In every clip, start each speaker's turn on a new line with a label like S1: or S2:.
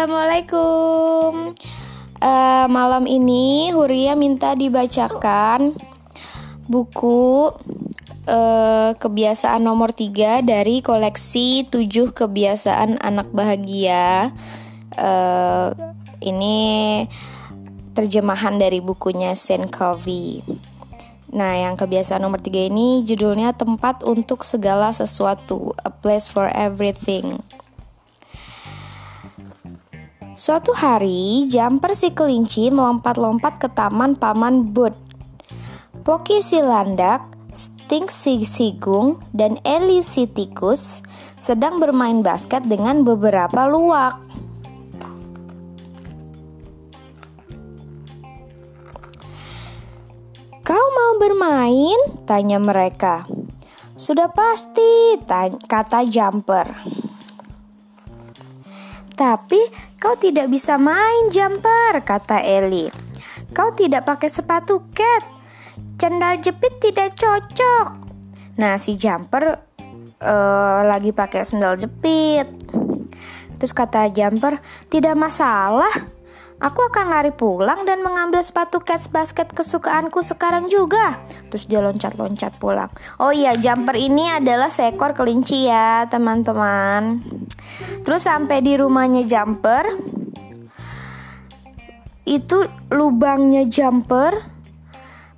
S1: Assalamualaikum. Uh, malam ini Huria minta dibacakan buku uh, kebiasaan nomor 3 dari koleksi 7 kebiasaan anak bahagia. Uh, ini terjemahan dari bukunya Saint Covey. Nah, yang kebiasaan nomor 3 ini judulnya tempat untuk segala sesuatu, a place for everything. Suatu hari, Jumper si kelinci melompat-lompat ke taman Paman Bud. Poki si landak, Stink si sigung, dan Eli si tikus sedang bermain basket dengan beberapa luwak. Kau mau bermain? Tanya mereka. Sudah pasti, kata Jumper. Tapi Kau tidak bisa main jumper, kata Eli. Kau tidak pakai sepatu cat. Cendal jepit tidak cocok. Nah, si jumper uh, lagi pakai sendal jepit. Terus kata jumper, tidak masalah. Aku akan lari pulang dan mengambil sepatu cats basket kesukaanku sekarang juga. Terus dia loncat-loncat pulang. Oh iya, jumper ini adalah seekor kelinci ya, teman-teman. Terus sampai di rumahnya jumper, itu lubangnya jumper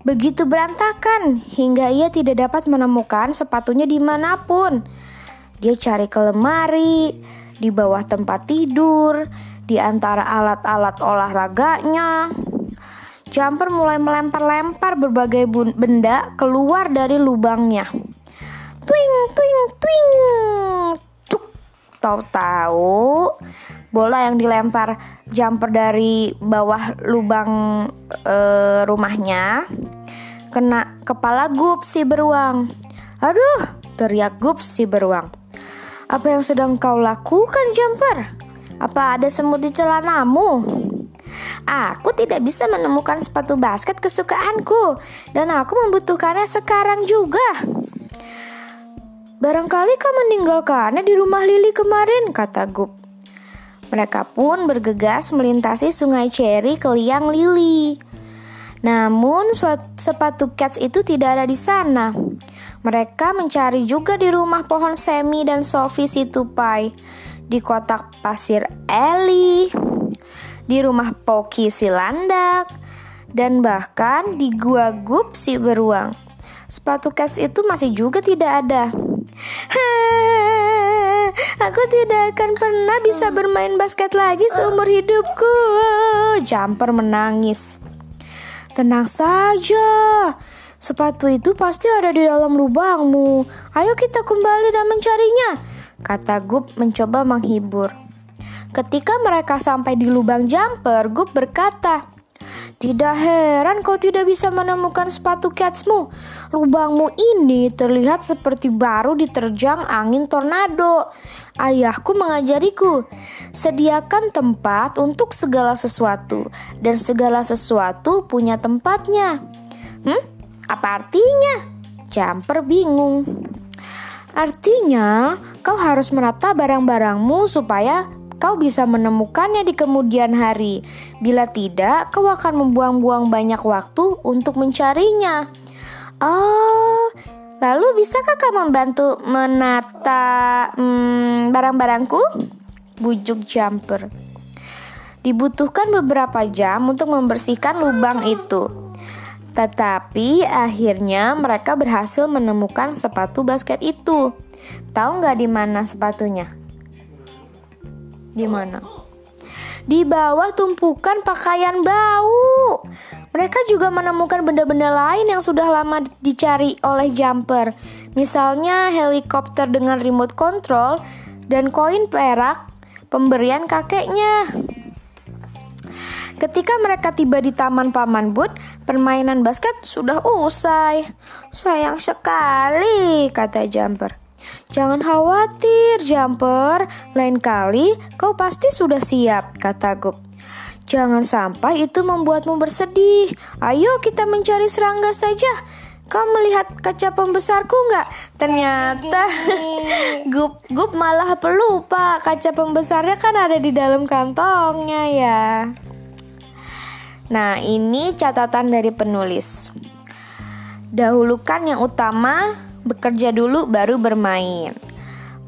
S1: begitu berantakan hingga ia tidak dapat menemukan sepatunya di mana pun. Dia cari ke lemari, di bawah tempat tidur, di antara alat-alat olahraganya. Jumper mulai melempar-lempar berbagai benda keluar dari lubangnya. Twing, twing, twing. Cuk. Tahu-tahu bola yang dilempar jumper dari bawah lubang e, rumahnya kena kepala Gup si beruang. Aduh, teriak Gup si beruang. Apa yang sedang kau lakukan, Jumper? Apa ada semut di celanamu? Aku tidak bisa menemukan sepatu basket kesukaanku dan aku membutuhkannya sekarang juga. Barangkali kau meninggalkannya di rumah Lili kemarin, kata Gup. Mereka pun bergegas melintasi sungai Cherry ke liang Lili. Namun sepatu Cats itu tidak ada di sana. Mereka mencari juga di rumah pohon Semi dan Sophie si tupai di kotak pasir Ellie, di rumah Poki si landak, dan bahkan di gua gup si beruang. Sepatu cats itu masih juga tidak ada. aku tidak akan pernah bisa bermain basket lagi seumur hidupku. Jumper menangis. Tenang saja, sepatu itu pasti ada di dalam lubangmu. Ayo kita kembali dan mencarinya kata Gup mencoba menghibur. Ketika mereka sampai di lubang jumper, Gup berkata, tidak heran kau tidak bisa menemukan sepatu catsmu. Lubangmu ini terlihat seperti baru diterjang angin tornado. Ayahku mengajariku, sediakan tempat untuk segala sesuatu, dan segala sesuatu punya tempatnya. Hmm, apa artinya? Jumper bingung. Artinya, kau harus menata barang-barangmu supaya kau bisa menemukannya di kemudian hari. Bila tidak, kau akan membuang-buang banyak waktu untuk mencarinya. Oh, lalu bisakah kau membantu menata hmm, barang-barangku? Bujuk jumper. Dibutuhkan beberapa jam untuk membersihkan lubang itu. Tetapi akhirnya mereka berhasil menemukan sepatu basket itu. Tahu nggak di mana sepatunya? Di mana? Di bawah tumpukan pakaian bau. Mereka juga menemukan benda-benda lain yang sudah lama dicari oleh Jumper. Misalnya helikopter dengan remote control dan koin perak pemberian kakeknya. Ketika mereka tiba di taman Paman Bud, permainan basket sudah usai. Sayang sekali, kata Jumper. Jangan khawatir, Jumper. Lain kali kau pasti sudah siap, kata Gup. Jangan sampai itu membuatmu bersedih. Ayo kita mencari serangga saja. Kau melihat kaca pembesarku nggak? Ternyata gup gup malah pelupa kaca pembesarnya kan ada di dalam kantongnya ya. Nah ini catatan dari penulis. Dahulukan yang utama, bekerja dulu baru bermain.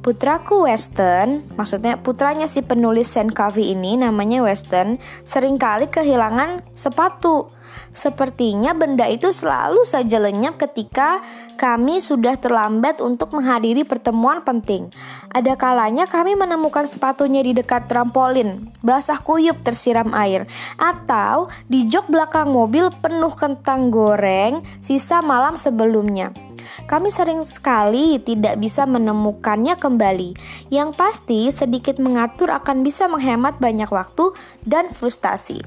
S1: Putraku Western, maksudnya putranya si penulis Sen Covey ini namanya Western, sering kali kehilangan sepatu. Sepertinya benda itu selalu saja lenyap ketika kami sudah terlambat untuk menghadiri pertemuan penting. Ada kalanya kami menemukan sepatunya di dekat trampolin, basah kuyup tersiram air, atau di jok belakang mobil penuh kentang goreng sisa malam sebelumnya. Kami sering sekali tidak bisa menemukannya kembali. Yang pasti, sedikit mengatur akan bisa menghemat banyak waktu dan frustasi.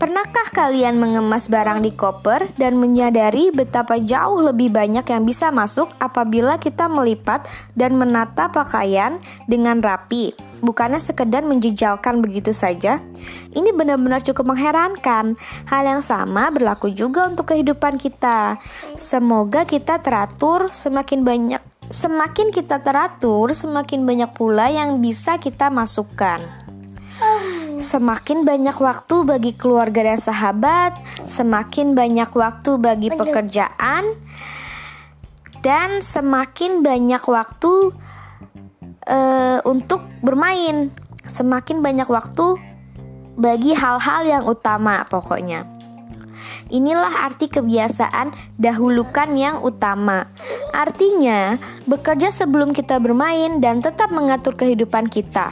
S1: Pernahkah kalian mengemas barang di koper dan menyadari betapa jauh lebih banyak yang bisa masuk apabila kita melipat dan menata pakaian dengan rapi? Bukannya sekedar menjejalkan begitu saja. Ini benar-benar cukup mengherankan. Hal yang sama berlaku juga untuk kehidupan kita. Semoga kita teratur semakin banyak semakin kita teratur, semakin banyak pula yang bisa kita masukkan. Semakin banyak waktu bagi keluarga dan sahabat, semakin banyak waktu bagi pekerjaan, dan semakin banyak waktu uh, untuk bermain. Semakin banyak waktu bagi hal-hal yang utama pokoknya. Inilah arti kebiasaan dahulukan yang utama. Artinya, bekerja sebelum kita bermain dan tetap mengatur kehidupan kita.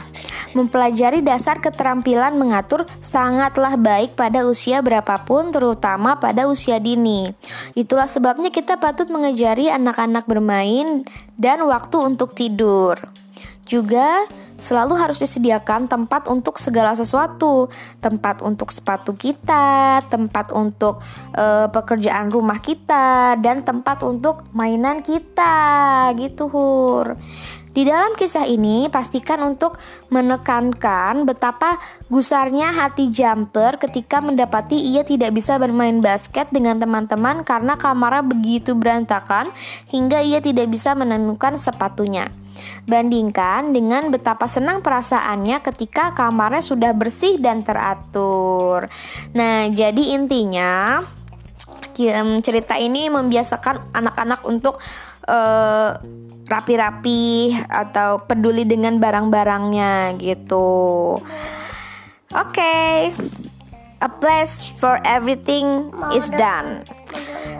S1: Mempelajari dasar keterampilan mengatur sangatlah baik pada usia berapapun, terutama pada usia dini. Itulah sebabnya kita patut mengejari anak-anak bermain dan waktu untuk tidur. Juga selalu harus disediakan tempat untuk segala sesuatu, tempat untuk sepatu kita, tempat untuk uh, pekerjaan rumah kita, dan tempat untuk mainan kita, gitu Hur. Di dalam kisah ini, pastikan untuk menekankan betapa gusarnya hati jumper ketika mendapati ia tidak bisa bermain basket dengan teman-teman karena kamarnya begitu berantakan hingga ia tidak bisa menemukan sepatunya. Bandingkan dengan betapa senang perasaannya ketika kamarnya sudah bersih dan teratur. Nah, jadi intinya cerita ini membiasakan anak-anak untuk uh, rapi-rapi atau peduli dengan barang-barangnya gitu. Oke. Okay. A place for everything is done.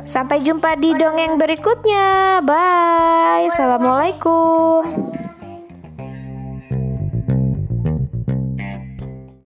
S1: Sampai jumpa di dongeng berikutnya. Bye. Assalamualaikum.